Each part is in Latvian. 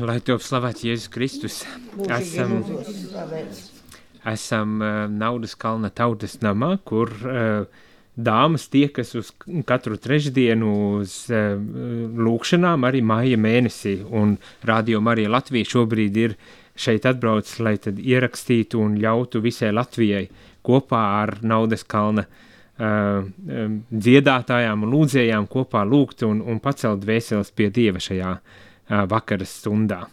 Lai top slavēts Jēzus Kristus. Esam, esam uh, naudas kalna tautas namā, kur uh, dāmas tiekas uz katru trešdienu uz uh, lūkšanām arī māja mēnesī. Un Radio Marija Latvija šobrīd ir šeit atbrauc, lai tad ierakstītu un ļautu visai Latvijai kopā ar naudas kalna uh, um, dziedātājām un lūdzējām kopā lūgt un, un pacelt dvēseles pie Dieva šajā uh, vakara stundā.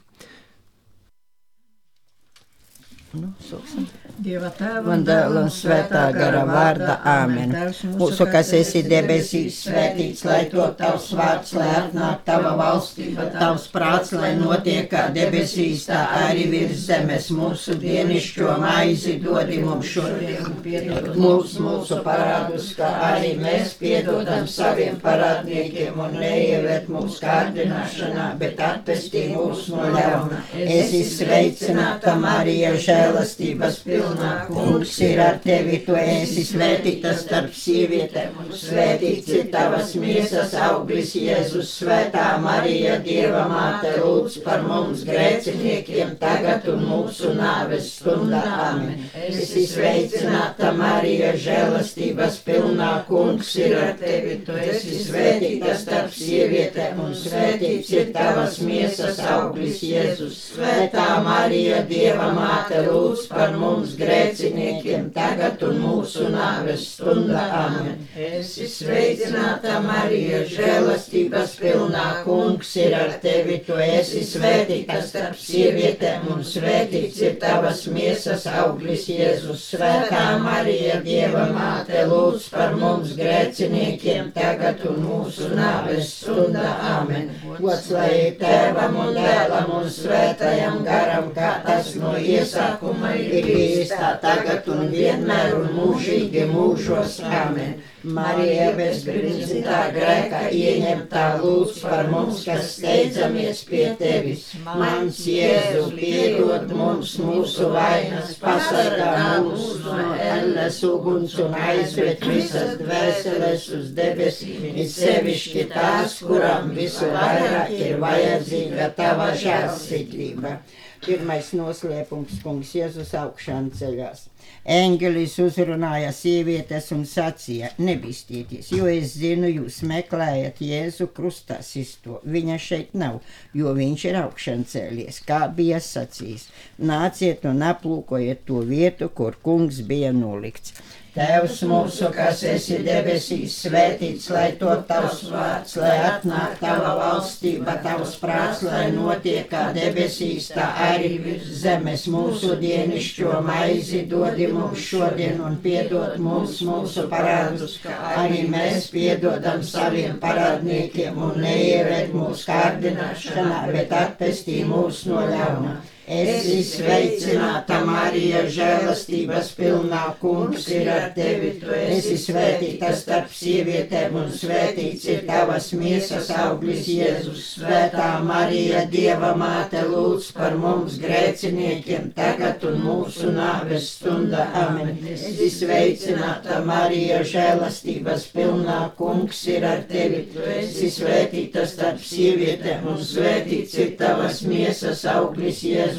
Nu, sūksim. Dieva tēva un dēla un svētā gara vārda. Āmen. Mūsu, kas esi debesīs, svētīts, lai to tavs vārds, lai atnāk tava valstība, tavs prāts, lai notiek kā debesīs, tā arī virs zemes. Mūsu dienišķo maizi dodi mums šodien, piedod mums mūsu parādus, kā arī mēs piedodam saviem parādniekiem un neievēt mūsu kārdināšanā, bet atpestī mūs no ļauna. Esi sveicināta, Marija, žēlastības pilnā kungs ir ar tevi, tu esi svētīta starp sievietēm, un svētīts ir tavas miesas auglis, Jēzus, svētā Marija, Dieva māte, lūdz par mums grēciniekiem tagad un mūsu nāves stundā. Amen. Esi sveicināta Marija, žēlastības pilnā kungs ir ar tevi, tu esi svētīta starp sievietēm, un svētīts ir tavas miesas auglis, Jēzus, svētā Marija, Dieva māte, lūdz par mums grēciniekiem tagad un mūsu nāves stundā. Amen. Es sveicināta Marija, žēlastības pilnā kungs ir ar tevi, tu esi svētīta starp sievietēm un svētīts ir tavas miesas auglis Jēzus. Svētā Marija, Dieva māte, lūdz par mums grēciniekiem tagad un mūsu nāves stundā. Amen. Gods lai tēvam un dēlam un svētajam garam, kā tas no iesākuma ir bijis tā tagad un vienmēr un mūžīgi mūžos. Amen. Marija bezbrīnītā grēkā ieņemtā lūdz par mums, kas steidzamies pie tevis. Mans Jēzu piedod mums mūsu vainas, pasargā mūs no elles uguns un aizved visas dvēseles uz debesīm, it sevišķi tās, kurām visu vairāk ir vajadzīga tava žēlsirdība. Pirmais noslēpums, kungs, Jēzus augšām ceļās. Eņģelis uzrunāja sievietes un sacīja: Nebistieties, jo es zinu, jūs meklējat Jēzu krustā sisto. Viņa šeit nav, jo viņš ir augšām cēlies, kā bija sacījis. Nāciet un aplūkojiet to vietu, kur kungs bija nolikts. Tēvs mūsu, kas esi debesīs, svētīts, lai to tavs vārds, lai atnāk tava valstība, tavs prāts, lai notiek kā debesīs, tā arī virs zemes mūsu dienišķo maizi dodi mums šodien un piedod mums mūsu parādus, arī mēs piedodam saviem parādniekiem un neieved mūsu kārdināšanā, bet atpestī mūs no ļauna. Esi sveicināta, Marija, žēlastības pilnā kungs ir ar tevi. Tu esi svētīta starp sievietēm un svētīts ir tavas miesas auglis Jēzus. Svētā Marija, Dieva māte, lūdz par mums grēciniekiem tagad un mūsu nāves stundā. Amen. Esi sveicināta, Marija, žēlastības pilnā kungs ir ar tevi. Tu esi svētīta starp sievietēm un svētīts ir tavas miesas auglis Jēzus.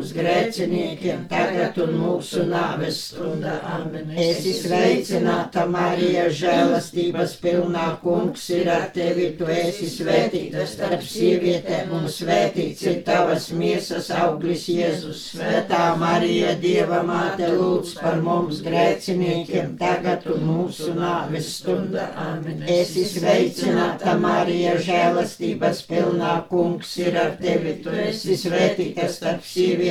mums grēciniekiem, tagad un mūsu nāves stundā. Amen. Es izveicināta Marija, žēlastības pilnā kungs ir ar tevi, tu esi svētīta starp sievietēm un svētīts ir tavas miesas auglis Jēzus. Svētā Marija, Dieva māte, lūdz par mums grēciniekiem, tagad un mūsu nāves stundā. Amen. Es izveicināta Marija, žēlastības pilnā kungs ir ar tevi, tu esi svētīta starp sievietēm,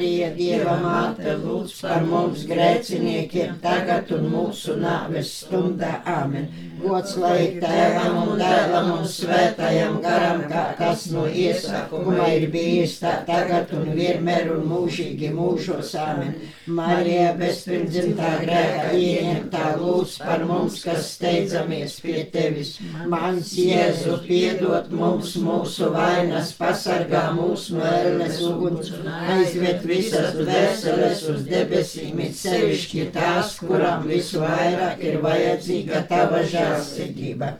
Dieva māte, lūdz par mums grēciniekiem tagad un mūsu nāves stundā. Āmen. Gods lai tēvam un dēlam un svētajam garam, kā tas no iesākuma ir bijis tā tagad un vienmēr un mūžīgi mūžos. Āmen. Marija bezpirdzimtā grēka ieņemtā lūdz par mums, kas steidzamies pie tevis. Mans Jēzu piedot mums mūsu vainas, pasargā mūs no ēles uguns un aizved visas dvēseles uz debesīm, it sevišķi tās, kurām visvairāk ir vajadzīga tava žēlsirdība.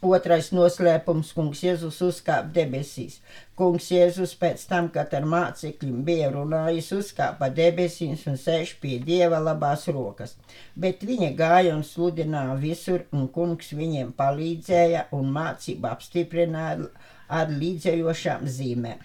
Otrais noslēpums, kungs Jēzus uzkāpa debesīs. Kungs Jēzus pēc tam, kad ar mācekļiem bija runājis, uzkāpa debesīs un sēž pie Dieva labās rokas. Bet viņa gāja un sludināja visur, un kungs viņiem palīdzēja un mācību apstiprināja ar līdzējošām zīmēm.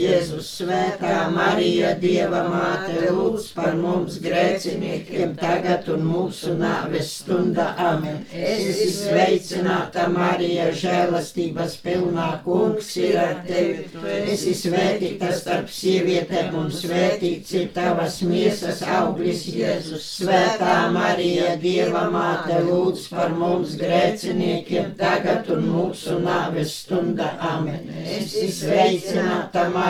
Jēzus, Svētā Marija, Dieva māte, lūdz par mums grēciniekiem tagad un mūsu nāves stundā. Amen. Es esmu sveicināta Marija, žēlastības pilnā kungs ir ar tevi. Es esmu svētīta starp sievietēm un svētīts ir tavas miesas auglis Jēzus. Svētā Marija, Dieva māte, lūdz par mums grēciniekiem tagad un mūsu nāves stundā. Amen. Es esmu sveicināta Marija.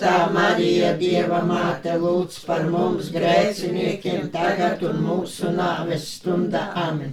Svētā Marija, Dieva māte, lūdz par mums grēciniekiem tagad un mūsu nāves stundā. Amen.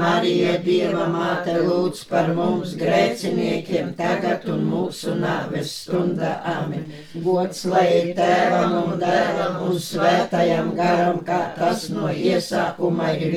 Marija, Dieva māte, lūdz par mums grēciniekiem tagad un mūsu nāves stundā. Amen. Gods lai tēvam un dēlam un svētajam garam, kā tas no iesākuma ir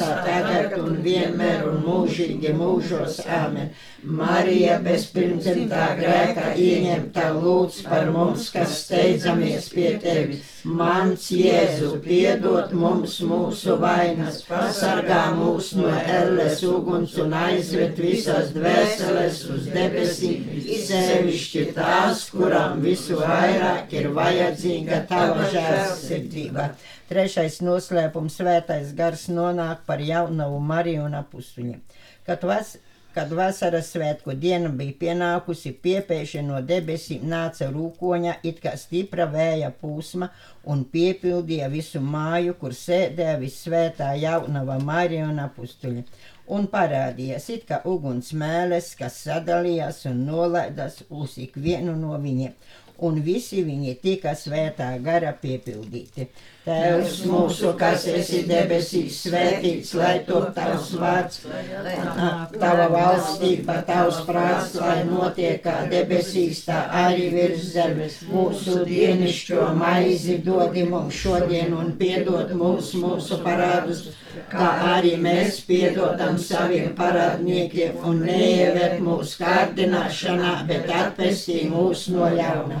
tā tagad un vienmēr un mūžīgi mūžos. Amen. Marija bezpirmdzimtā grēka ieņemta lūdz par mums, kas steidzamies pie tevis. Mans Jēzu, piedod mums mūsu vainas, pasargā mūs no elles uguns un aizved visas dvēseles uz debesīm, sevišķi tās, kurām visu vairāk ir vajadzīga tava žēlsirdība. Trešais noslēpums svētais gars nonāk par jaunavu Mariju un apustuņiem. Kad vas, Kad vasaras svētku diena bija pienākusi, piepēši no debesīm nāca rūkoņa, it kā stipra vēja pūsma, un piepildīja visu māju, kur sēdēja visvētā jaunava Marija un apustuļi. Un parādījās it kā uguns mēles, kas sadalījās un nolaidās uz ikvienu no viņiem, un visi viņi tika svētā gara piepildīti. Tēvs mūsu, kas esi debesīs, svētīts, lai top tavs vārds, tava valstība, tavs prāts, lai notiek kā debesīs, tā arī virs zemes. Mūsu dienišķo maizi dodi mums šodien un piedod mums mūsu parādus, kā arī mēs piedodam saviem parādniekiem un neieved mūsu kārdināšanā, bet atpestī mūs no ļauna.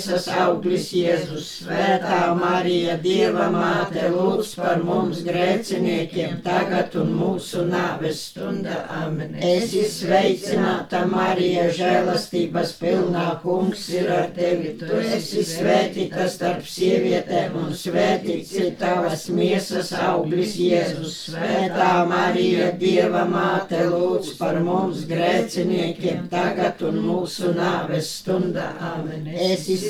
miesas auglis Jēzus. Svētā Marija, Dieva māte, lūdz par mums grēciniekiem tagad un mūsu nāves stundā. Amen. Es izsveicināta Marija, žēlastības pilnā kungs ir ar tevi. Tu esi svētīta starp sievietēm un svētīts ir tavas miesas auglis Jēzus. Svētā Marija, Dieva māte, lūdz par mums grēciniekiem tagad un mūsu nāves stundā. Amen. Es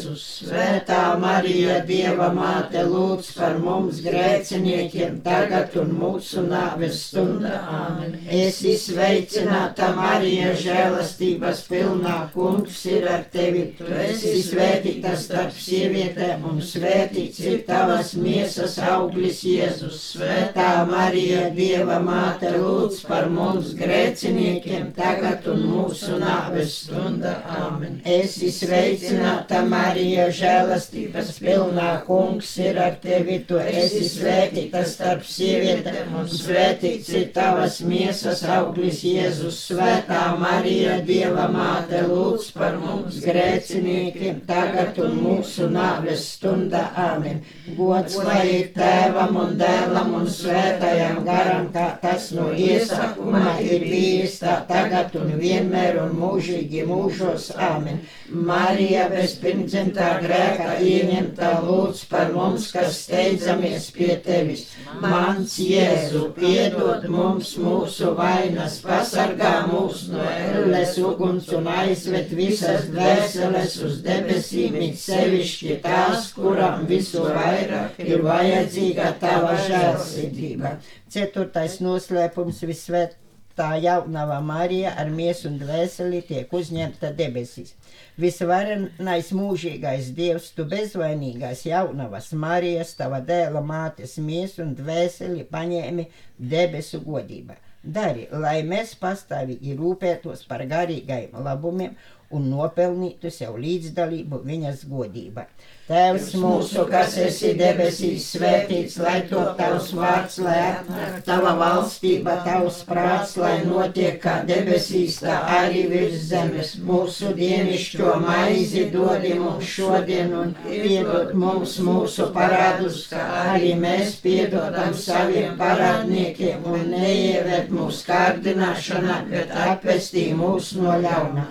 Svētā Marija, Dieva māte, lūdz par mums grēciniekiem tagad un mūsu nāves stundā. Āmen. Esi sveicināta Marija, žēlastības pilnā kungs ir ar tevi. Tu esi svētīta starp sievietēm un svētīts ir tavas miesas auglis Jēzus. Svētā Marija, Dieva māte, lūdz par mums grēciniekiem tagad un mūsu nāves stundā. Āmen. Esi sveicināta Marija, žēlastības pilnā kungs ir ar tevi, tu esi svētīta starp sievietēm, un svētīts ir tavas miesas auglis Jēzus. Svētā Marija, Dieva māte, lūdz par mums grēciniekiem, tagad un mūsu nāves stundā. Āmen. Gods lai ir tēvam un dēlam un svētajam garam, kā tas no iesākuma ir bijis tā tagad un vienmēr un mūžīgi mūžos. Āmen. Marija bez pirmdzimtā grēka ieņemtā lūdz par mums, kas steidzamies pie tevis. Mans Jēzu, piedod mums mūsu vainas, pasargā mūs no elles uguns un aizved visas dvēseles uz debesīm, it sevišķi tās, kuram visu vairāk ir vajadzīga tava žēlsirdība. Ceturtais noslēpums visvēt tā jaunava Marija ar miesu un dvēseli tiek uzņemta debesīs. Visvarenais mūžīgais Dievs, tu bezvainīgās jaunavas Marijas, tava dēla mātes miesu un dvēseli paņēmi debesu godībā. Dari, lai mēs pastāvīgi rūpētos par garīgajiem labumiem un nopelnītu sev līdzdalību viņas godībā. Tēvs mūsu, kas esi debesīs, svētīts, lai to tavs vārds, lai atnāk tava valstība, tavs prāts, lai notiek kā debesīs, tā arī virs zemes. Mūsu dienišķo maizi dodi mums šodien un piedod mums mūsu parādus, kā arī mēs piedodam saviem parādniekiem un neieved mūsu kārdināšanā, bet atpestī mūs no ļaunā.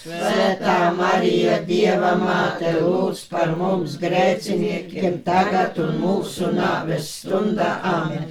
Svētā Marija, Dieva māte, lūdz par mums grēciniekiem tagad un mūsu nāves stundā. Amen.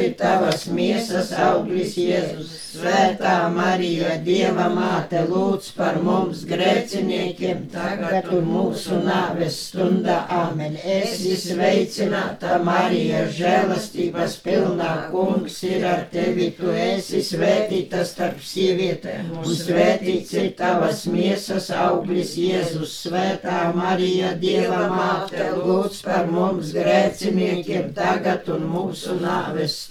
tavas miesas auglis Jēzus. Svētā Marija, Dieva māte, lūdz par mums grēciniekiem, tagad un mūsu nāves stundā. Āmen. Esi sveicināta, Marija, žēlastības pilnā kungs ir ar tevi. Tu esi svētīta starp sievietēm, un svētīts ir tavas miesas auglis Jēzus. Svētā Marija, Dieva māte, lūdz par mums grēciniekiem, tagad un mūsu nāves stundā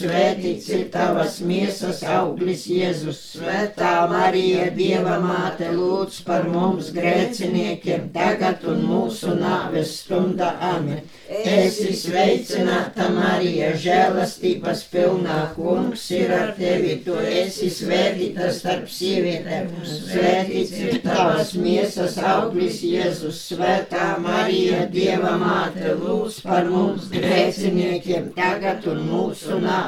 ir tavas miesas auglis Jēzus. Svētā Marija, Dieva māte, lūdz par mums grēciniekiem tagad un mūsu nāves stundā. Amen. Esi sveicināta, Marija, žēlastības pilnā kungs ir ar tevi. Tu esi svētīta starp sievietēm, svētīts ir tavas miesas auglis Jēzus. Svētā Marija, Dieva māte, lūdz par mums grēciniekiem tagad un mūsu nāves stundā.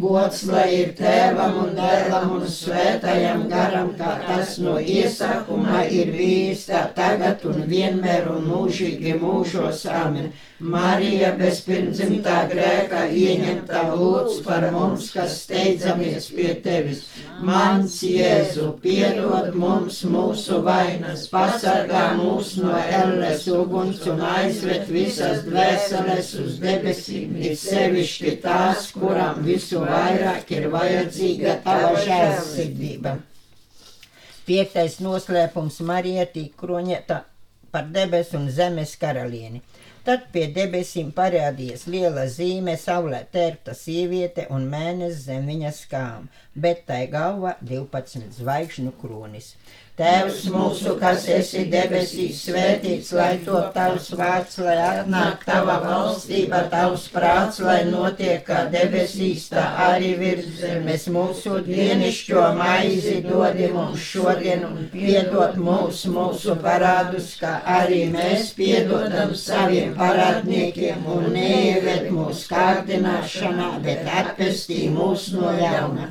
Gods lai ir tēvam un dēlam un svētajam garam, kā tas no iesākuma ir bijis, tā tagad un vienmēr un mūžīgi mūžos. Amen. Marija bezpirmdzimtā grēkā ieņemtā lūdz par mums, kas steidzamies pie tevis. Mans Jēzu, piedod mums mūsu vainas, pasargā mūs no elles uguns un aizved visas dvēseles uz debesīm, it sevišķi tās, kuram visu vairāk ir vajadzīga tava žēlsirdība. Piektais noslēpums Marija tika kroņēta par debesu un zemes karalieni. Tad pie debesīm parādījās liela zīme, saulē tērpta sieviete un mēnesis zem viņas skām, bet tai galva 12 zvaigžņu kronis. Tēvs mūsu, kas esi debesīs, svētīts, lai to tavs vārds, lai atnāk tava valstība, tavs prāts, lai notiek kā debesīs, tā arī virs zemes. Mūsu dienišķo maizi dodi mums šodien un piedod mums mūsu parādus, kā arī mēs piedodam saviem parādniekiem un neieved mūsu kārdināšanā, bet atpestī mūs no ļauna.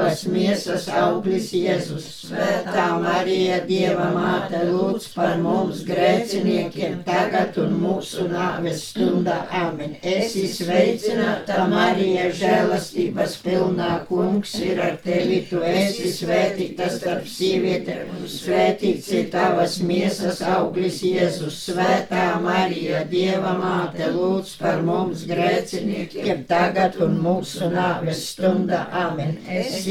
tavas miesas auglis Jēzus. Svētā Marija, Dieva māte, lūdz par mums grēciniekiem tagad un mūsu nāves stundā. Amen. Esi sveicināta, Marija, žēlastības pilnā kungs ir ar tevi. Tu esi svētīta starp sievietēm svētīts ir tavas miesas auglis Jēzus. Svētā Marija, Dieva māte, lūdz par mums grēciniekiem tagad un mūsu nāves stundā. Amen. Esi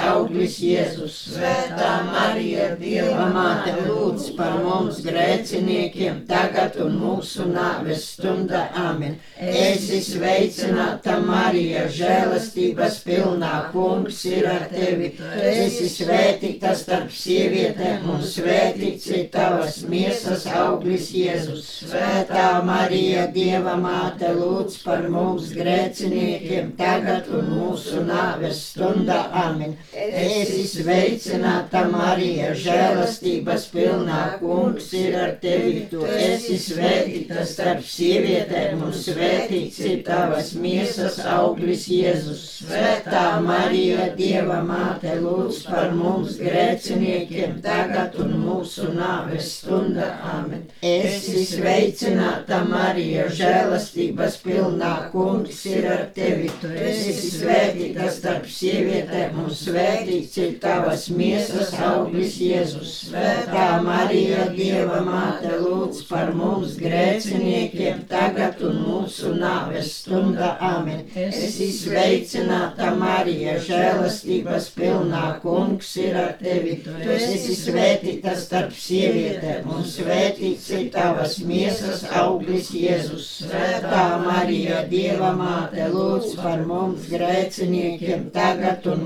auglis Jēzus. Svētā Marija, Dieva māte, lūdz par mums grēciniekiem tagad un mūsu nāves stundā. Amen. Esi sveicināta Marija, žēlastības pilnā kungs ir ar tevi. Esi svētīta starp sievietēm un svētīts ir tavas miesas auglis Jēzus. Svētā Marija, Dieva māte, lūdz par mums grēciniekiem tagad un mūsu nāves stundā. Āmen. Esi sveicināta, Marija, žēlastības pilnā kungs ir ar tevi. Tu esi svētīta starp sievietēm un svētīts ir tavas miesas auglis Jēzus. Svētā Marija, Dieva māte, lūdz par mums grēciniekiem tagad un mūsu nāves stunda. Āmen. Esi sveicināta, Marija, žēlastības pilnā kungs ir ar tevi. Tu esi svētīta starp sievietēm un svētīts ir tavas miesas auglis Jēzus. Svētā Marija, Dieva māte, lūdz par mums grēciniekiem tagad un mūsu nāves stunda. Āmen. Esi sveicināta, Marija, žēlastības pilnā kungs ir ar tevi. Tu esi svētīta starp sievietēm un svētīts ir tavas miesas auglis Jēzus. Svētā Marija, Dieva māte, lūdz par mums grēciniekiem tagad un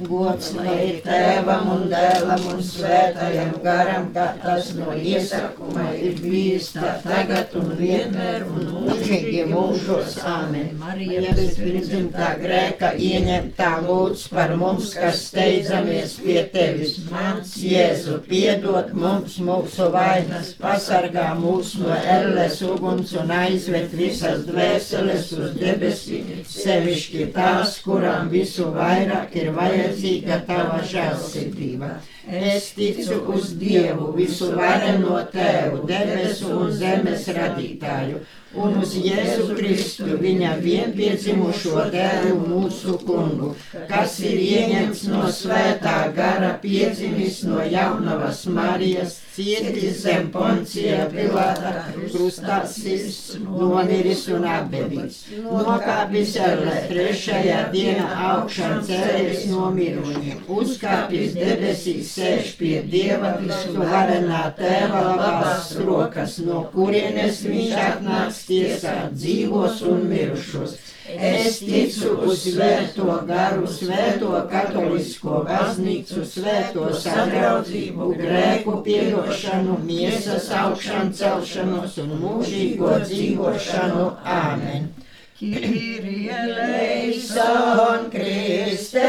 Gods lai ir tēvam un dēlam un svētajam garam, kā tas no iesakuma ir bijis tā tagad un vienmēr un mūžīgi mūžos. Āmen. Marija bez pirmzimtā grēka ieņemtā lūdz par mums, kas steidzamies pie tevis. Mans Jēzu, piedod mums mūsu vainas, pasargā mūs no elles uguns un aizved visas dvēseles uz debesīm, sevišķi tās, kurām visu vairāk ir vajadzīga tava žēlsirdība. Es ticu uz Dievu, visu vareno tēvu, debesu un zemes radītāju un uz Jēzu Kristu, viņa vienpiedzimušo dēlu mūsu kungu, kas ir ieņemts no svētā gara, piedzimis no jaunavas Marijas, cietis zem poncija Pilāta, krustā sirds, nomiris un apbedīts, nokāpis ellē, trešajā dienā augšām cēlies no mirušiem, uzkāpis debesīs, sēž pie Dieva, tu varenā tēva labās rokas, no kurienes viņš atnāks tiesāt dzīvos un mirušos. Es ticu uz svēto garu, svēto katolisko baznīcu, svēto sadraudzību, grēku piedošanu, miesas augšanu celšanos un mūžīgo dzīvošanu. Āmen! Kyrie eleison, Christe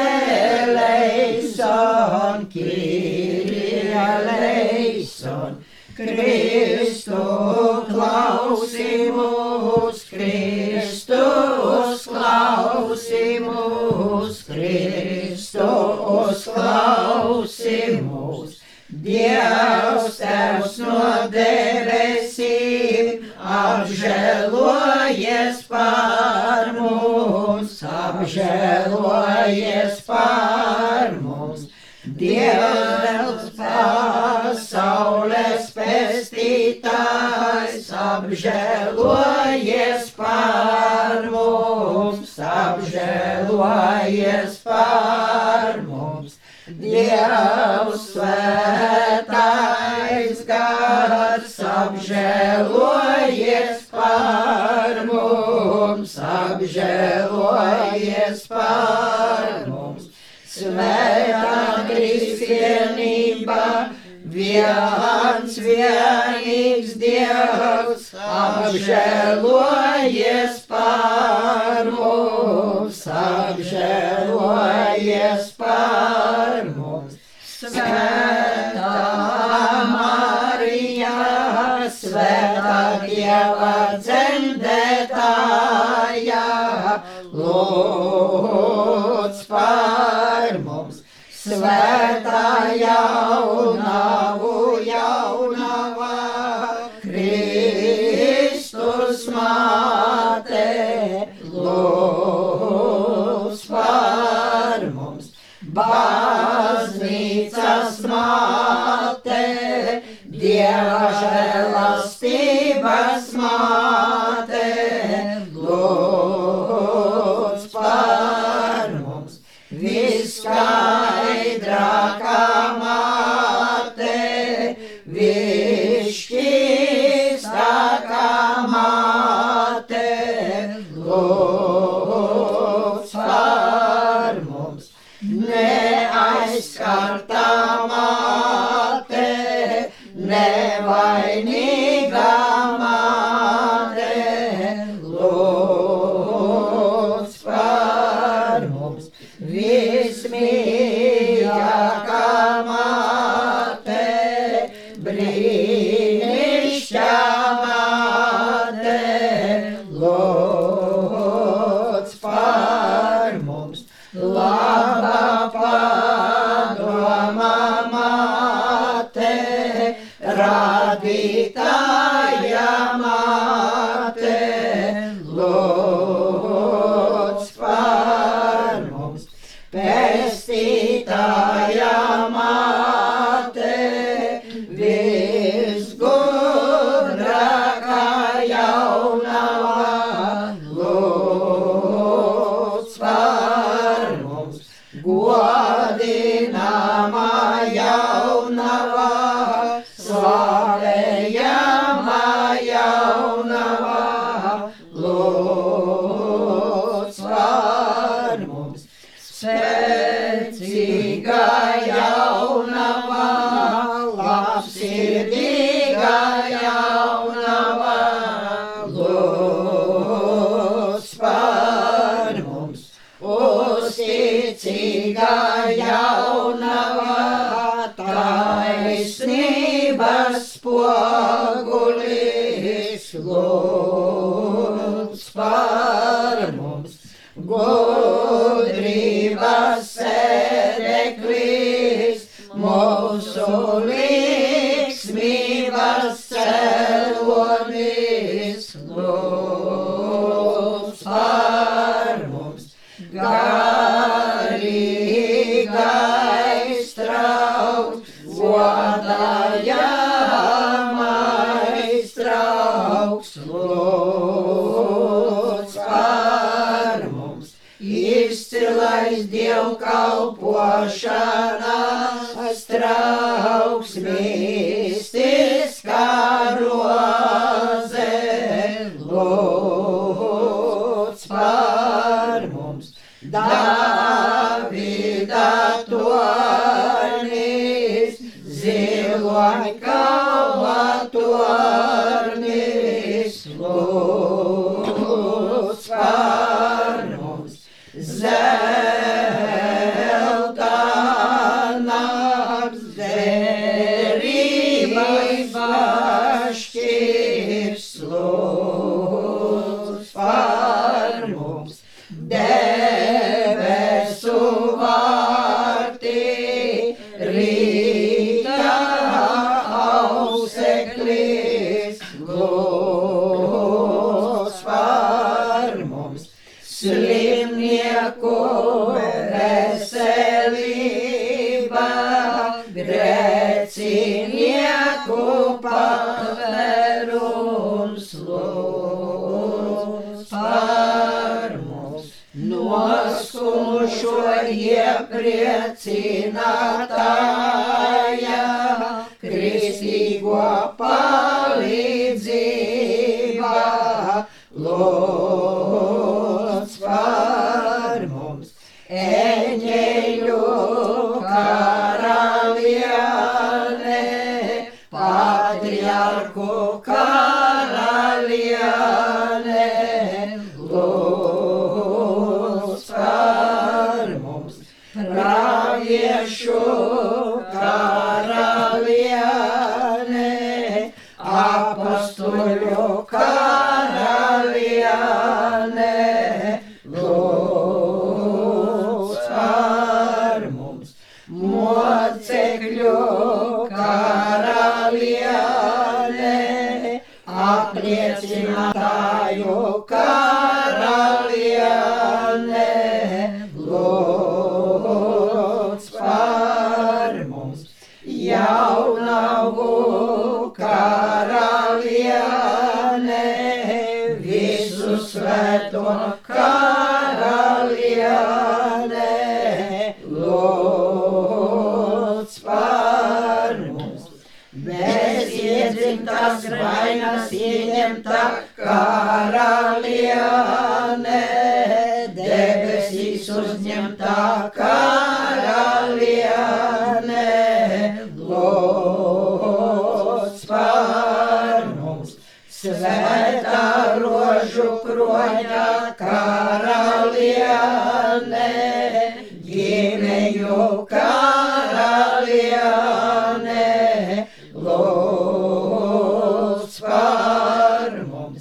eleison, Kyrie eleison. Kristu klausimus, Kristus klausimus, Kristus klausimus. Dievs tevs no debesīm apžēlojies par mums, apžēlojies par mums. Dievs pasaules pestītājs apžēlojies par mums, apžēlojies par mums. Dievs svētais mums, apžēlojies par mums. Svētā kristienība, viens vienīgs Dievs, apžēlojies par mums, apžēlojies par lūdz par mums. Svētā jaunavu jaunavā, Kristus māte, lūdz par mums. Baznīcas māte, Dieva žēlastības māte, par mums.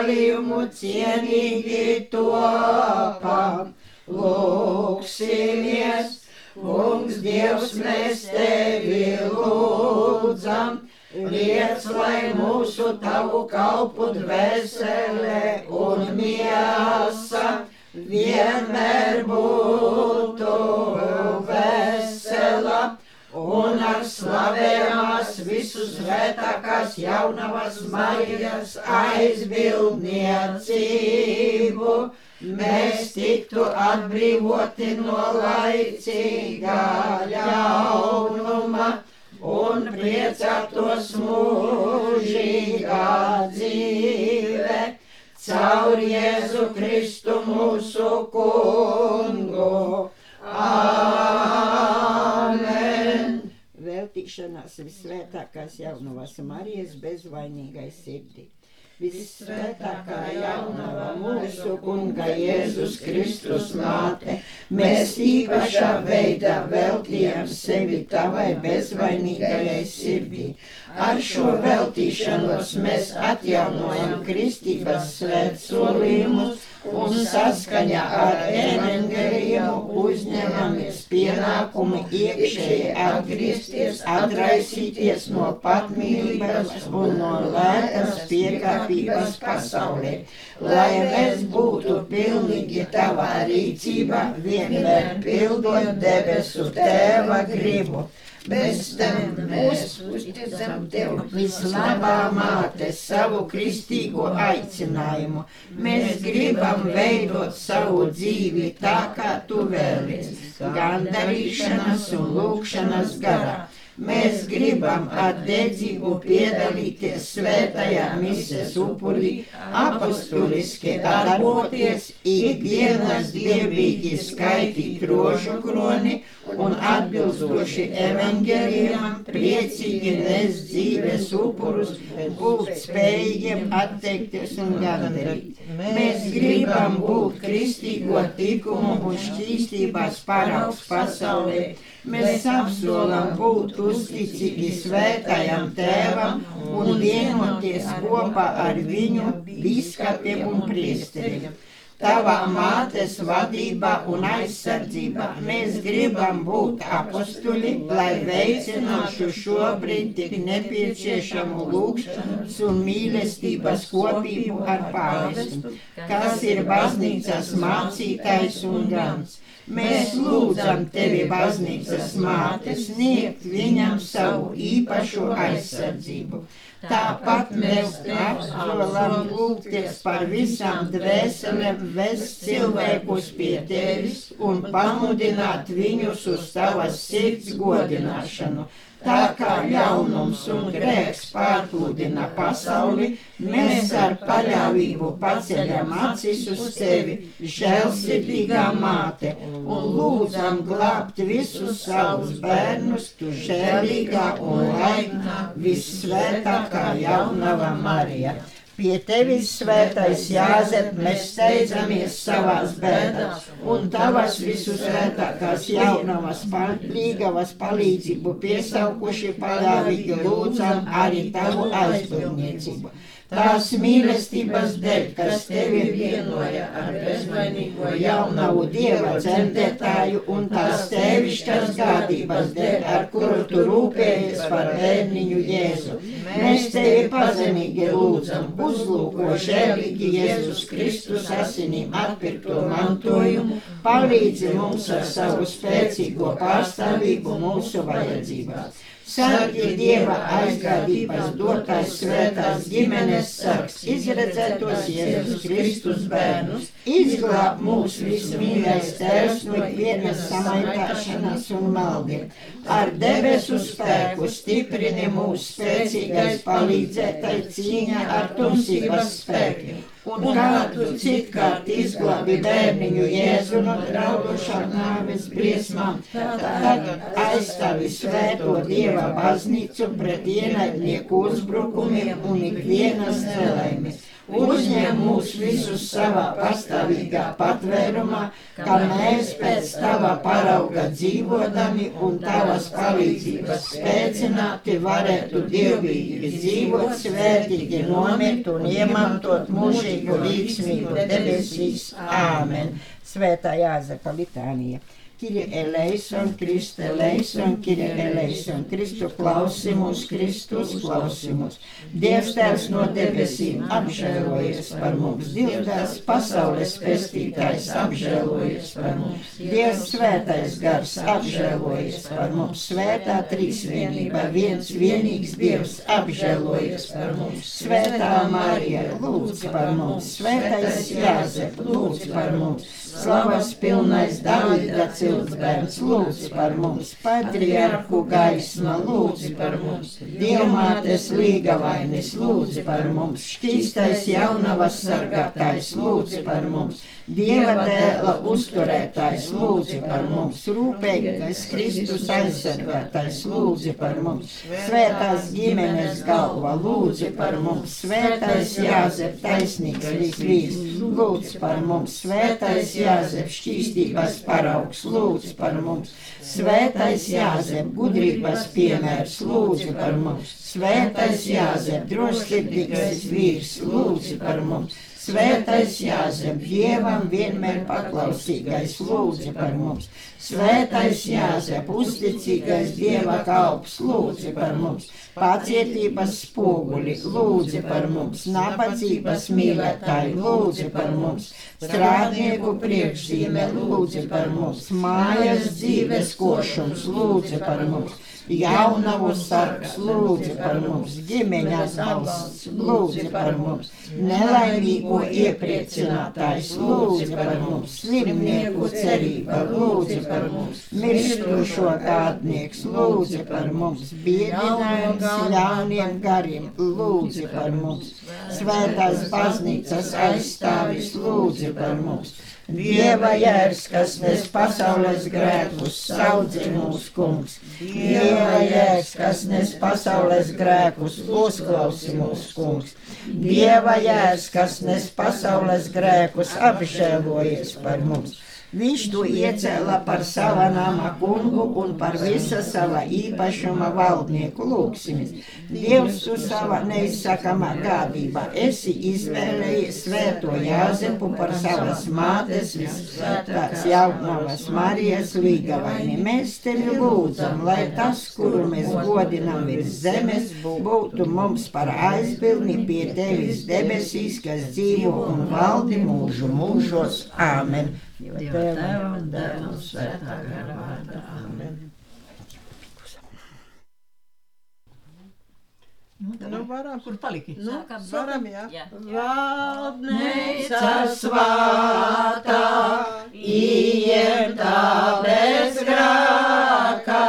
Solījumu cienīgi topam. Lūksimies, kungs Dievs, mēs tevi lūdzam, liec, lai mūsu tavu kalpu dvēsele un miesa vienmēr būtu vesela un ar slavējumās visu svētākās jaunavas Marijas aizbildniecību. Mēs tiktu atbrīvoti no laicīgā ļaunuma un priecātos mūžīgā dzīve caur Jēzu Kristu mūsu kungu. Āmen! Veltīšanās visvētākās jaunavas Marijas bezvainīgai sirdī. Visvētākā jaunava mūsu kunga Jēzus Kristus māte, mēs īpašā veidā veltījām sevi tavai bezvainīgajai sirdī. Ar šo veltīšanos mēs atjaunojam kristības svētsolījumus un saskaņā ar evangeliju uzņemamies pienākumu iekšēji atgriezties, atraisīties no patmīlības un no lētas piekāpības pasaulē, lai mēs būtu pilnīgi tavā rīcībā, vienmēr pildot debesu tēva gribu. Bez tam mēs uzticam tev vislabā māte savu kristīgo aicinājumu. Mēs gribam veidot savu dzīvi tā, kā tu vēlies, gandarīšanas un lūkšanas garā. Mēs gribam ar dedzību piedalīties svētajā mises upurī, apustuliski darboties, ikdienas dievīgi skaitīt rožu kroni un atbilstoši evaņģēlijam priecīgi nes dzīves upurus, būt spējīgiem atteikties un gandarīt. Mēs gribam būt kristīgo tikumu un šķīstības paraugs pasaulē. Mēs apsolam būt uzticīgi svētajam tēvam un vienoties kopā ar viņu biskupiem un priesteriem tavā mātes vadībā un aizsardzībā. Mēs gribam būt apstuļi, lai veicinātu šobrīd tik nepieciešamu lūgšanas un mīlestības kopību ar pāvestu, kas ir baznīcas mācītājs un gans. Mēs lūdzam tevi, baznīcas māte, sniegt viņam savu īpašo aizsardzību. Tāpat mēs apsolam lūgties par visām dvēselēm, vest cilvēkus pie tevis un pamudināt viņus uz tavas sirds godināšanu Tā kā ļaunums un grēks pārpludina pasauli, mēs ar paļāvību paceļam acis uz tevi, žēlsirdīgā māte, un lūdzam glābt visus savus bērnus, tu žēlīgā un laimīgā, vissvētākā jaunava Marija. Pie tevis, svētais Jāzep, mēs steidzamies savās bēdās, un tavas visu svētākās jaunavas palīgavas palīdzību piesaukuši paļāvīgi lūdzam arī tavu aizbildniecību tās mīlestības dēļ, kas tevi vienoja ar bezvainīgo jaunavu dieva dzemdētāju un tās tēvišķas gādības dēļ, ar kuru tu rūpējies par bērniņu Jēzu. Mēs tevi pazemīgi lūdzam, uzlūko žēlīgi Jēzus Kristus asinīm atpirkto mantojumu, palīdzi mums ar savu spēcīgo pārstāvību mūsu vajadzībās. Sargi Dieva aizgādības dotais svētās ģimenes sargs, izredzētos Jēzus Kristus bērnus, izglāb mūs vismīļais tēvs no ikvienas samaitāšanas un maldiem. Ar debesu spēku stiprini mūs spēcīgais palīdzētai cīņā ar tumsības spēkiem un kādu citkārt izglābi bērniņu Jēzu no draudošām nāves briesmām, tad aizstāvi svēto Dieva baznīcu pret ienaidnieku uzbrukumiem un ikvienas nelaimes uzņem mūs visus savā pastāvīgā patvērumā, kā mēs pēc tava parauga dzīvodami un tavas palīdzības spēcināti varētu dievīgi dzīvot, svētīgi nomirt un iemantot mūžīgu līdzsmību debesīs. Āmen! Svētā Jāzepa litānija! Kyrie eleison, Kriste eleison, Kyrie eleison, Kristu klausimus, Kristus klausimus. Dievs Tēvs no debesīm apžēlojies par mums, Dievs Tēvs pasaules pestītājs apžēlojies par mums, Dievs Svētais Gars apžēlojies par mums, Svētā Trīsvienība, viens vienīgs Dievs apžēlojies par mums, Svētā Marija, lūdz par mums, Svētais Jāzep, lūdz par mums, Slavas pilnais Davida ciltsbērns, lūdz par mums, patriarhu gaisma, lūdz par mums, Dievmātes līgavainis, lūdz par mums, šķīstais jaunavas sargātājs, lūdz par mums, Dieva dēla uzturētājs, lūdz par mums, rūpīgais Kristus aizsargātājs, lūdz par mums, svētās ģimenes galva, lūdz par mums, svētais Jāzep, taisnīgs vīrs, lūdz par mums, svētais Jāzep, šķīstības paraugs, lūdz par mums, svētais Jāzep, gudrības piemērs, lūdz par mums, svētais Jāzep, drosmīgais vīrs, lūdz par mums. Svētais Jāzep, Dievam vienmēr paklausīgais, lūdzu par mums. Svētais Jāzep, uzticīgais Dieva kalps, lūdzu par mums. Pacietības spoguļi, lūdzu par mums. Nabadzības mīlētāji, lūdzu par mums. Strādnieku priekšzīme, lūdzu par mums. Mājas dzīves košums, lūdzu par mums jaunavu sargs, lūdzi par mums, ģimeņas balsts, lūdzi par mums, nelaimīgo iepriecinātājs, lūdzi par mums, slimnieku cerība, lūdzi par mums, mirstušo gādnieks, lūdzi par mums, biedinājums ļauniem gariem, lūdzi par mums, svētās baznīcas aizstāvis, lūdzi par mums. Dieva jērs, kas nes pasaules grēkus, saudzi mūsu kungs. Dieva jērs, kas nes pasaules grēkus, uzklausi mūsu kungs. Dieva jērs, kas nes pasaules grēkus, apžēlojies par mums. Viņš to iecēla par sava nama kungu un par visa sava īpašuma valdnieku lūksimies. Dievs uz sava neizsakamā gādībā esi izvēlējies svēto Jāzepu par savas mātes visvētās jaunavas Marijas līgavaini. Mēs tevi lūdzam, lai tas, kuru mēs godinam virs zemes, būtu mums par aizbildni pie tevis debesīs, kas dzīvo un valdi mūžu mūžos. Āmen! Dieva tēva un un svētā gara vārdā. Amen. Nu, nu, varam, kur paliki? Nu, varam, jā. jā. Valdneica svātā, iemtā bez grāka,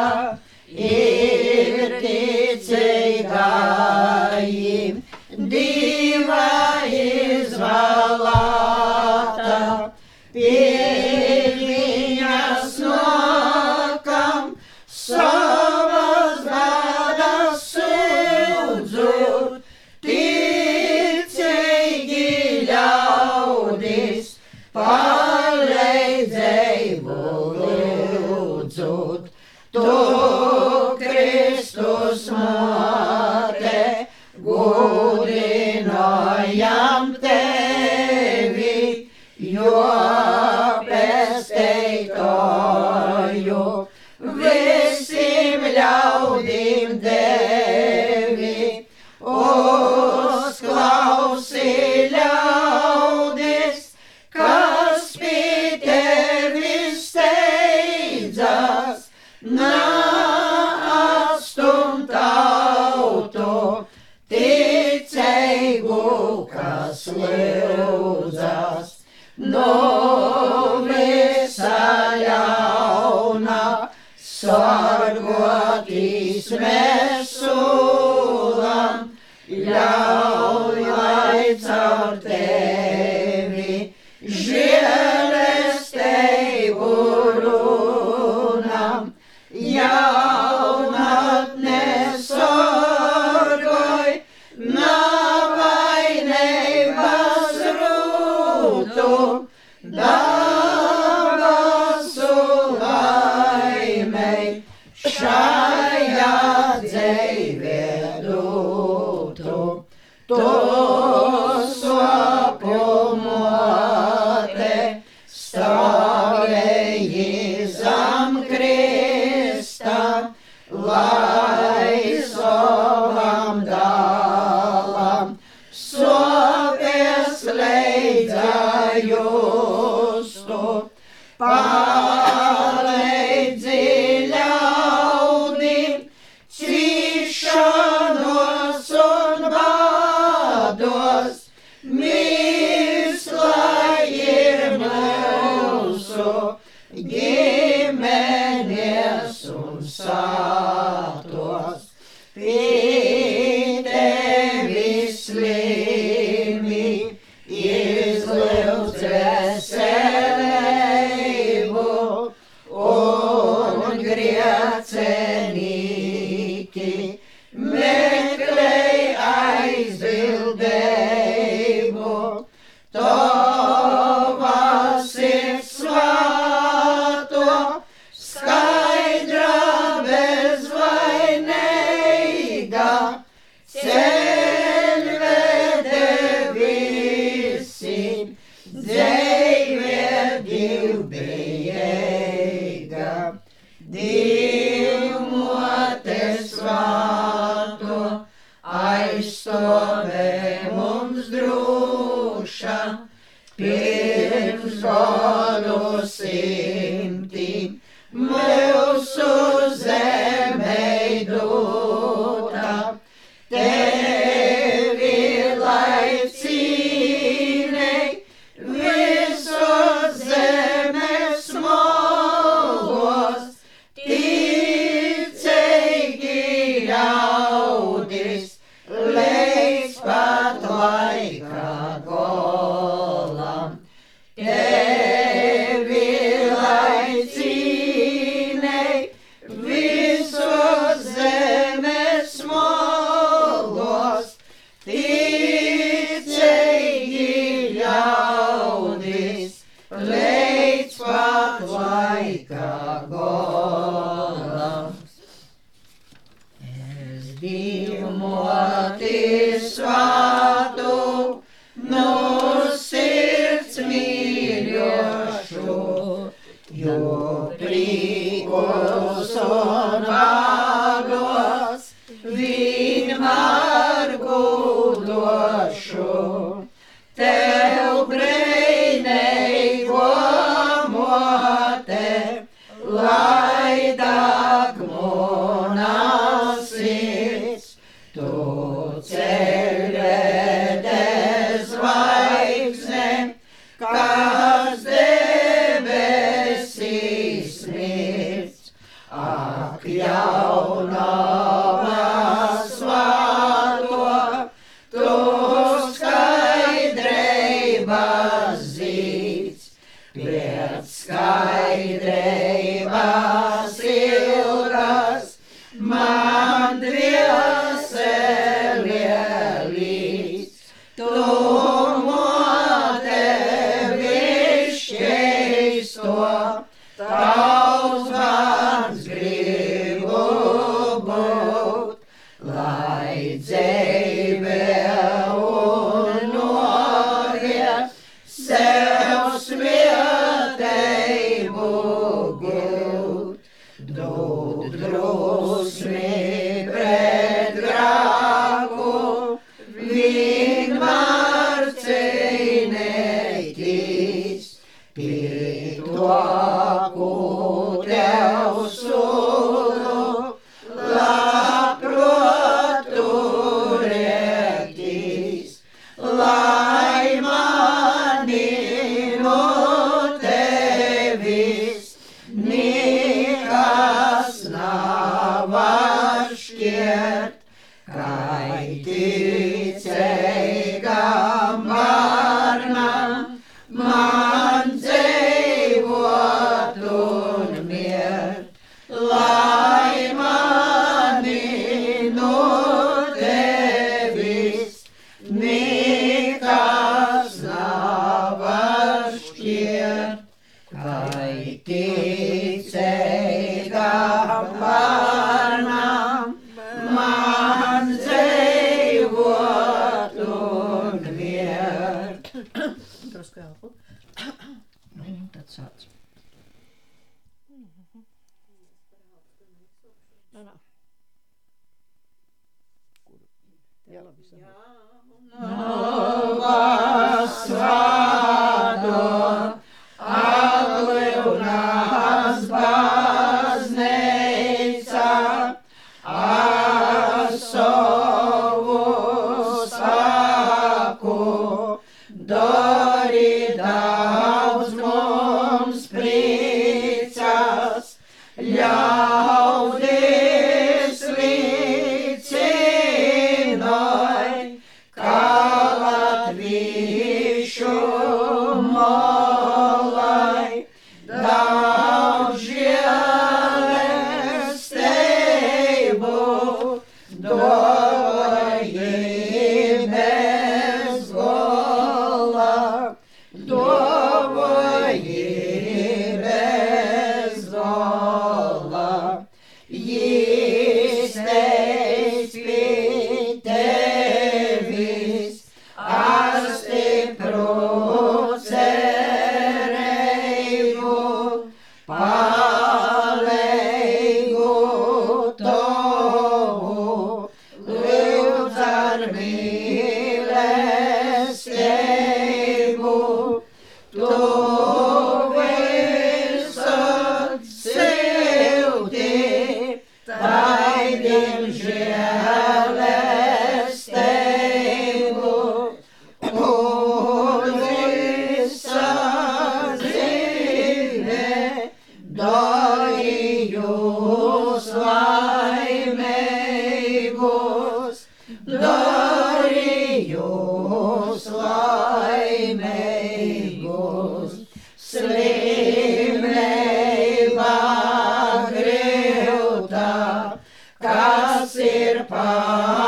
sirpa.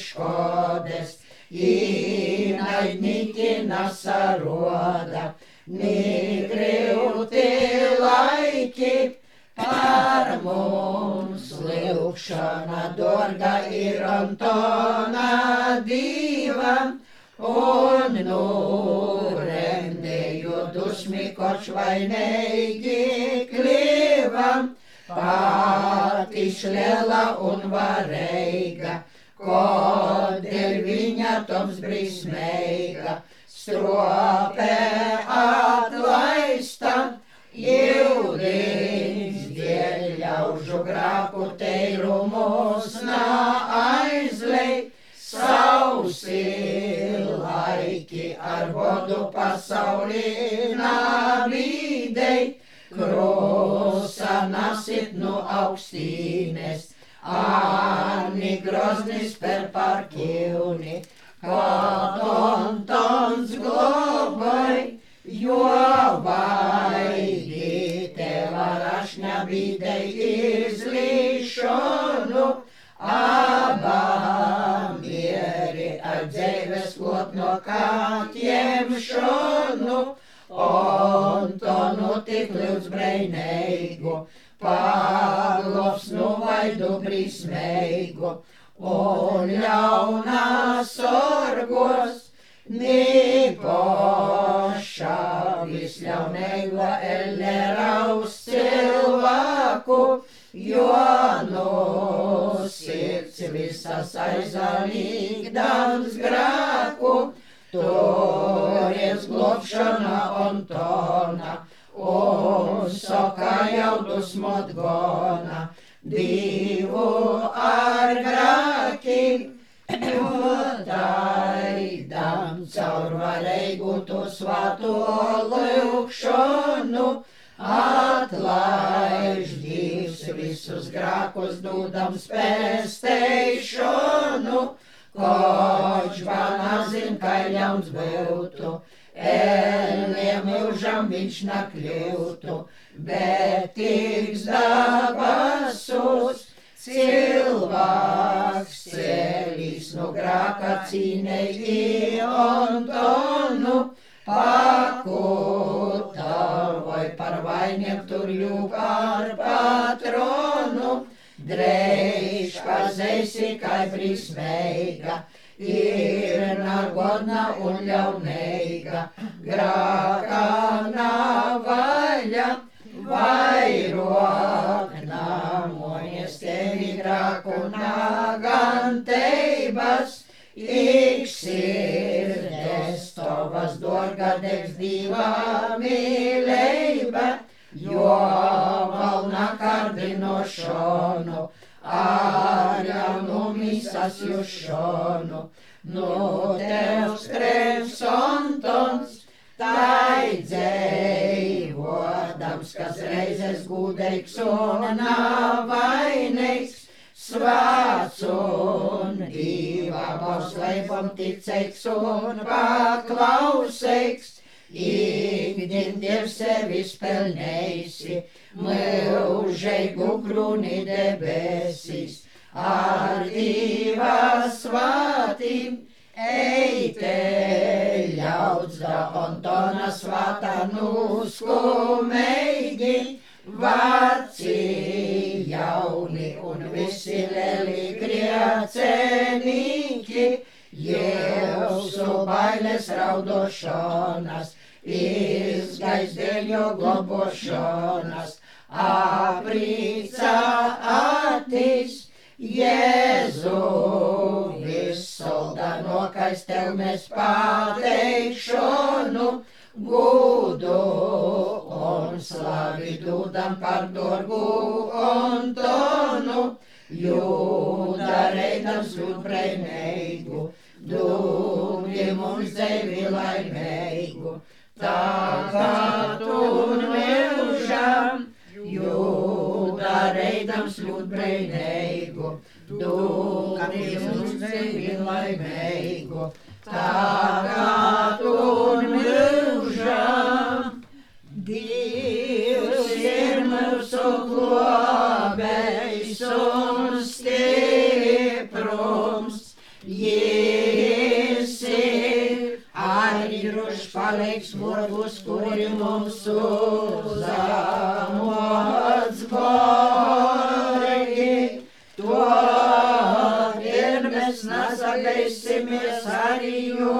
Navani škodes, īnaidnīgi nasaroda, nīgrīvti laiki, Par mums lūkšana dorga ir Antona diva, un nurendēju dusmi koč vainīgi klivam, pati šļela un varēga, kodēļ viņa toms brismeiga, strope atlaista, Ilgins dēļ ļaužu grāku teirumus nā aizlej, sausi laiki ar vodu pasaulī nabīdei, krosa nasit no augstīnes, Ani groznis per parkivni, kad Antons globai, jo vaigi teva rašņa bidei izlīšanu, abām mieri ar dzēves klot no kātiem šonu, Antonu tik līdz breineigu, paglops nu vaidu brismeigu, un ļaunā sorgos, Nipoša visļaunīga eleraus cilvēku, jo no sirds visas aizalīgdams grāku, tories globšana Antona, un soka jau dusmot gona, divu ar grāki, jotaidam caur varēgu tu svāto lūkšanu, atlaiž Dievs visus grākus dūdams pēsteišanu, koč vanazin, kā ļauns būtu. Eliem mūžam viņš nakļūtu, bet tiks dabasus, cilvēks ceļīs no grāka cīnēji Antonu, pakūtā vai par vainiem tur jū par patronu, dreiž pazēsi kā brīsmeiga ir nagodna un ļaunīga, grākā navaļa, vairāk namojas tevi grāku naganteibas, iksirdes tovas dorgadegs divā mīleiba, jo valna kardinošonu ar jaunu misas jušonu. No tevs krevs Antons, tai dzēvodams, kas reizes gudeiks un navainīgs, svāts un divā paslēpam ticeiks un paklauseiks, Ikdien Dievs sevi spēlnēsi, mūžeigu krūni debesīs, ar divā svātīm. Eite ļauds da Antona svātā nuskumeigi, vāci jauni un visi leli griecenīgi, Jēzu bailes raudošanas, izgaisdeļo globošanas, aprīca atīs, Jēzu visolda nokais tev mēs pateikšanu, gudu un slavi dūdam par dorgu Antonu, jūda reidams ļudbreineigu, dūgi mums devi laimeigu tagad un mūžam, jūda reidams ļūt breineigu, dūgi mums devi laimeigu, tagad un mūžam. Dievs ir mūsu glābējs un stiprums, Jēzus Aidruš paliks varbūt, kuri mums uzamots borgi. To vien mēs nesagaisimies arī, jo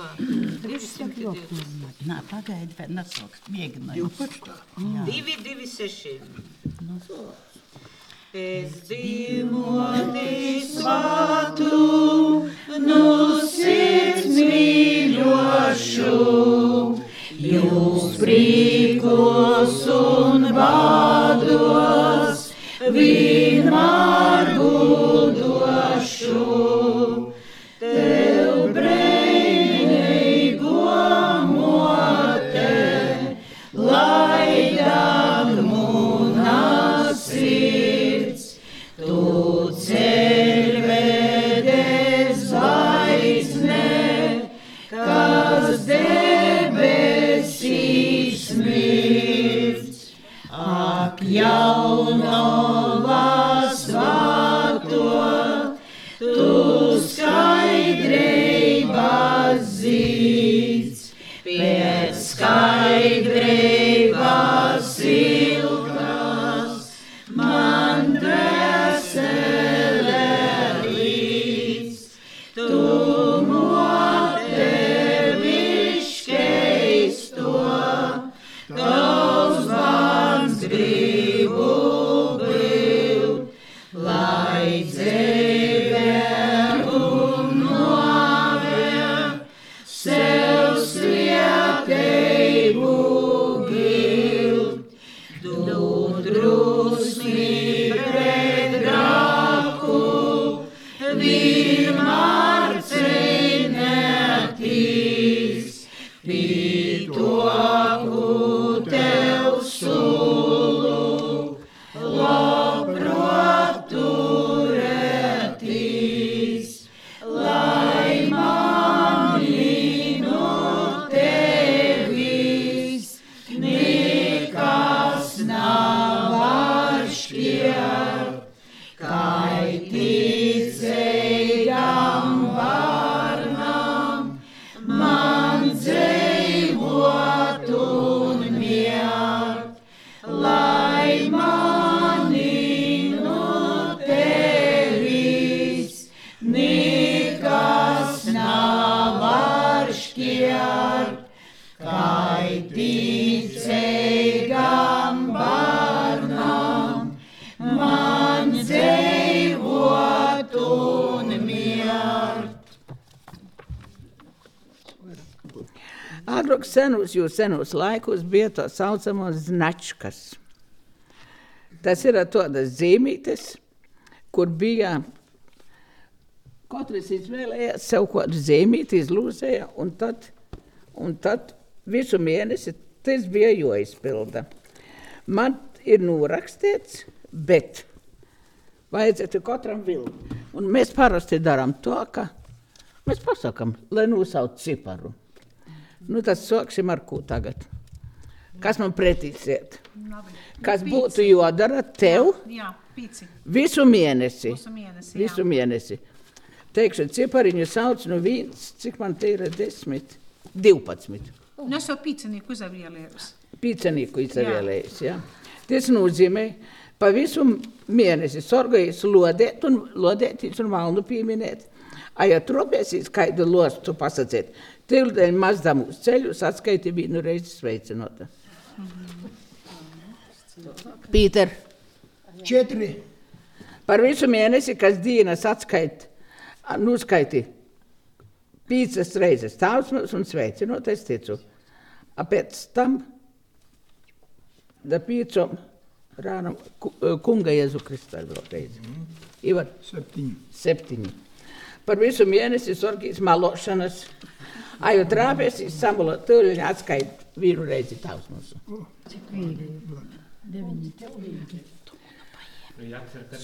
var. Mm. 220. Nā, pagaidi, vēl nesauks. Mēģinājums. 2, 2, 6. Es dzīvoti svātu, nu sirds mīļošu, jūs prīkosu. laikos, jo senos laikos bija tā saucamās značkas. Tas ir tādas zīmītes, kur bija katrs izvēlējās sev kādu zīmīti, izlūzēja, un tad, un tad visu mēnesi tas bija jāizpilda. Man ir norakstīts, bet vajadzētu katram vilkt. Mēs parasti darām to, ka mēs pasakām, lai nosauc ciparu. Nu, tad sāksim ar ko tagad. Kas man preticiet? Kas būtu jādara tev jā, jā, visu mēnesi? mēnesi visu mēnesi. Teikšu, cipariņu sauc no nu viens, cik man te ir desmit, divpadsmit. Un es jau pīcenīku izavielējus. Pīcenīku izavielējus, jā. jā. Tas nozīmē, pa visu mēnesi sorgojas lodēt un lodētīs un malnu pieminēt. A, ja trobēsīs, kaidu lostu pasacēt, tildēļ mazdam uz ceļus atskaiti vienu reizi sveicinota. Pīter. Četri. Par visu mēnesi, kas dienas atskaita, nuskaiti piecas reizes mums un sveicinot, es ticu. A pēc tam, da piecom rānam kunga Jēzu Kristu vēl reizi. Ivar? Septiņi. Septiņi. Par visu mēnesi sorgīs malošanas. Aju trāpēs, samula tūliņa atskait vienu reizi tavs mūsu.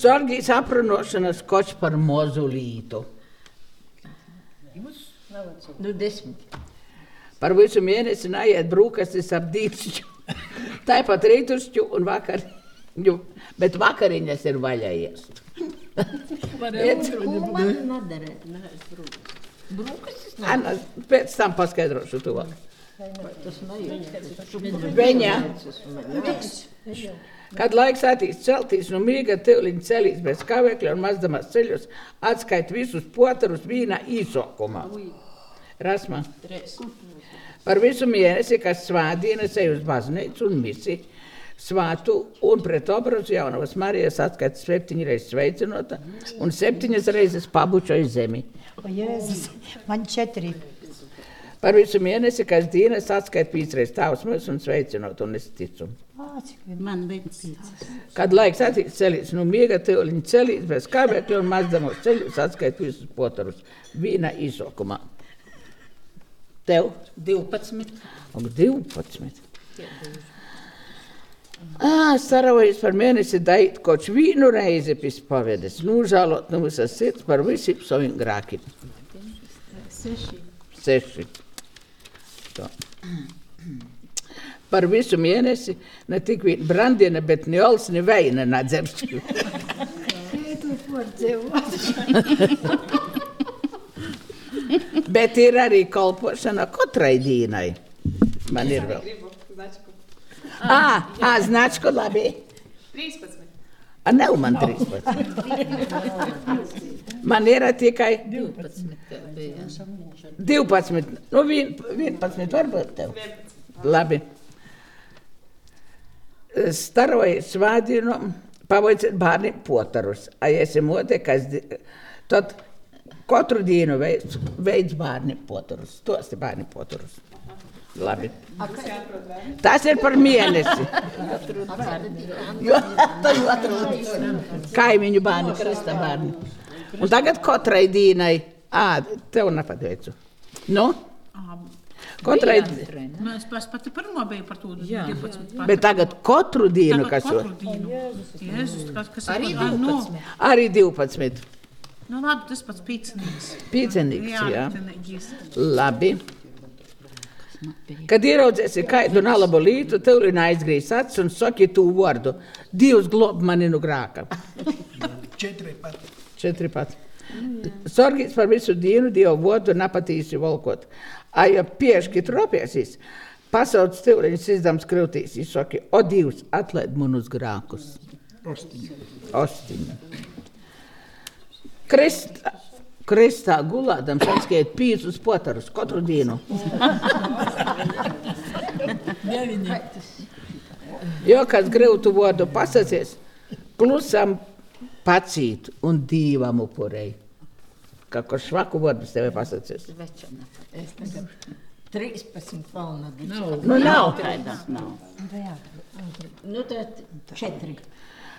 Sorgīs aprunošanas koč par mozulītu. Nu, desmit. Par visu mēnesi naiet brūkastis ap dīkšķu. Tāpat rītušķu un vakar. Bet vakariņas ir vaļā iest. Man nedarēt. Brūkastis. Anna, pēc tam paskaidrošu to. Viņa. Kad laiks attīstīs celtīs, no mīga tevliņa celīs bez kavēkļa un mazdamās ceļos, atskait visus potarus vīna īsokumā. Rasma. Par visu mēnesi, kas svādienas ej uz baznīcu un misi, svātu un pret obrazu jaunavas Marijas atskaita septiņas reizes sveicinota un septiņas reizes pabučoja zemi. O, Jēzus, man četri. Par visu mēnesi, kas dienas atskaita pīcreiz tavs mūs un sveicinot un es ticu. Man pīcis. Kad laiks attīstīs celīs, nu miega tevliņa celīs bez kavēkļa un mazdamos ceļus atskaita visus potarus vīna īsokumā. Tev? 12. Un 12. Ah, saravojas par mēnesi dait koč vīnu reizi pis pavedes, nūžālot no visas sirds par visiem saviem grākiem. Seši. Seši. Tā. Par visu mēnesi ne tik vien brandiena, bet ne ols, ne veina nadzerst. bet ir arī kalpošana katrai dienai. Man ir vēl. Ah, ah, značku labi. 13. A, nav man 13. Man ir tikai 12. Nu, vien, 11 varbūt tev. Labi. Staroja svādinu, pavaiciet bērni potarus. A, ja esi mote, kas, tad katru dienu veids, veids bērni potarus. Tos ir bērni potarus. Labi. Tas ir par mēnesi. Jo, to jau atrod. Kaimiņu bērni, krista bērni. Un tagad katrai dienai, ā, tev nepateicu. Nu? Katrai, Nu, es pats pati pirmo biju par to 12. bet tagad katru dienu, Tagad kas jau katru dienu. Jēzus, kas, kas Arī ir par- nu, arī 12. Nu, labi, tas pats pīcinīgs. Pīcenīgs, Jā, jā. pīcenīgs. Labi. Kad ieraudzēsi kādu nalabu lītu, tev ir aizgriezt acis un saki tu vārdu. Dievs glob mani no grāka. Četri pat. Četri pat. Sorgīs par visu dienu, Dievu vārdu nepatīsi valkot. Ai, ja piešķi tropiesīs, pasauc stūriņus izdams krūtīs, izsaki, o Dievs, atlaid manus grākus. Ostiņi. Ostiņa. Kristā, kristā gulādams atskait pīcis potarus katru dienu. Jo, kas grūtu vārdu pasakīs, klusam pacīt un dīvam upurei. Kā kur švaku vārdus tev pasakīs? Večana. 13 fauna. Nu, nav. Taidas nav. Nu, tad četri.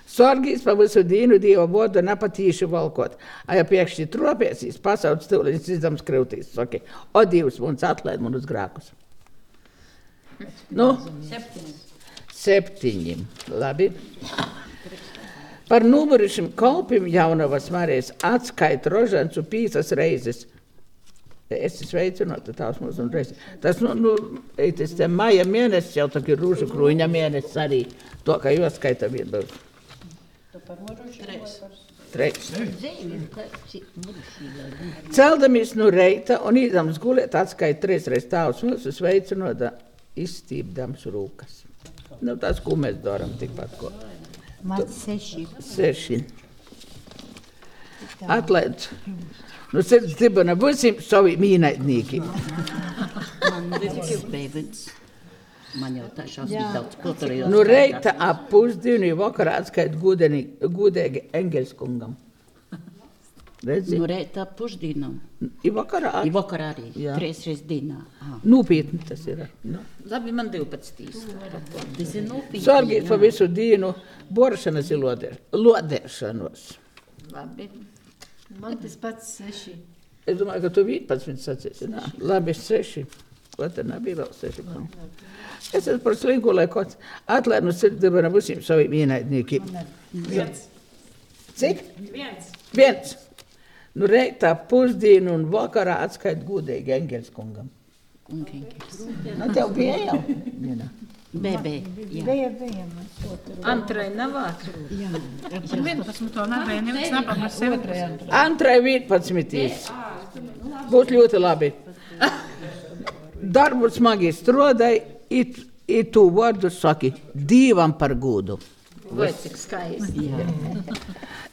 Sorgīs pa visu dienu Dieva vārdu nepatīši valkot. A ja piekšķi tropiesīs, pasauc stūliņus izdams krūtīs, saki, o Dievs, mums atlaid manus grākus. Nu, Septiņi. septiņi. Labi. Par numurišiem kalpiem jaunavas Marijas atskaita rožancu pīsas reizes. Es esmu sveicināta tās mūsu un reiz. Tas, nu, nu, tas te maija mēnesis jau tā ir rūžu krūņa mēnesis arī. To, ka jūs skaita vienu. Trešs. Celdamies no reita un īdams gulēt atskaita trīs reizes tāvs mūsu sveicinot izstīpdams rūkas. Nu, tas, ko mēs darām tikpat ko. Man seši. Seši. Atlaid. Nu, sirds dibana būsim savi mīnaidnīgi. Man bija bērns. Man jau tā šausmīgi daudz kultūrījos. Nu, reita ap pusdienu vakarā atskait gudēgi Engelskungam. Redzi? Nu, reita pusdienam. I vakarā. I vakarā arī. Jā. Trīs reizes dienā. Aha. Nopietni tas ir. Nu. Labi, man 12. Tas ir nopietni. Sargīt pa visu dienu boršanas ir lodē- lodēšanos. Labi. Man tas pats seši. Es domāju, ka tu 11 sacīsi. Nā, labi, seši. Ko tad nebija vēl seši? Es esmu par slinku, lai kaut atlaid no sirdsdibana visiem saviem ienaidniekiem. Viens. Cik? Viens. Viens. Nu, reitā pusdienu un vakarā atskait gudīgi Engelskungam. Un kenkers. Nu, tev bija jau. Jā. Bija, bija. Antrai nav vārds. Jā. Par 11. to nevarēja neviens napamēr sevi. Antrai 11. Būs ļoti labi. Darbu smagi strādāja, it, it tu vārdu saki divam par gudu. Vai cik skaisti.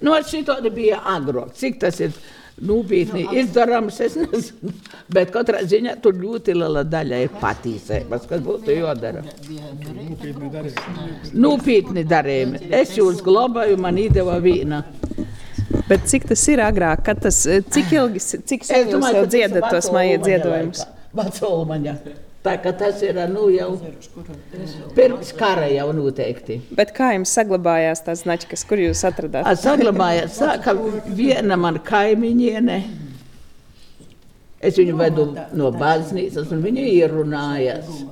Nu, šī bija agrāk. Cik tas ir nopietni izdarāms, es nezinu. Bet katrā ziņā tur ļoti liela daļa ir patīcības, kas būtu jādara. Nopietni darījumi. Es jūs glabāju, man iedeva vīna. Bet cik tas ir agrāk, kad tas, cik ilgi, cik sen jūs jau dziedat tos maija dziedojumus? Vecolmaņa. Tā kā tas ir nu, jau pirms kara jau noteikti. Bet kā jums saglabājās tās značkas, kur jūs atradāt? A, Saglabājās, tā, ka viena man kaimiņiene, es viņu vedu no baznīcas, un viņa ierunājās.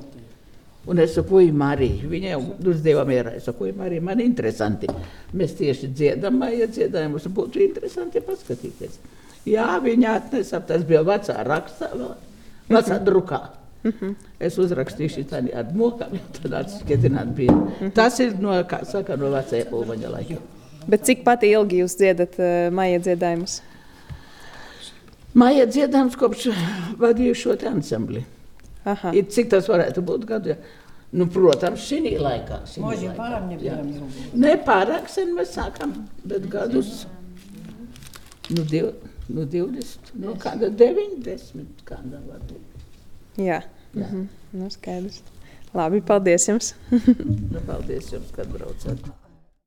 Un es saku, Marija, viņa jau uzdeva mierā. Es saku, Marija, man interesanti. Mēs tieši dziedam, ja dziedājumus būtu interesanti paskatīties. Jā, viņa atnesa, tas bija vecā rakstā, vēl, vecā drukā. Es uzrakstīšu tādu ar mokām, tad atskatināt bija. Tas ir no, kā saka, no vecajā pulmaņa laika. Bet cik pati ilgi jūs dziedat uh, maija dziedājumus? Māja dziedājums kopš vadīju šo te ansambli. Aha. Ir, cik tas varētu būt gadu? Nu, protams, šī laikā. bijām jau. Ne pārāk sen mēs sākam, bet gadus. Nu, div, nu 20, nu kāda 90, kāda varbūt. Jā, Jā. mhm. nu, skaidrs. Labi, paldies jums! Nu, paldies jums, kad braucat.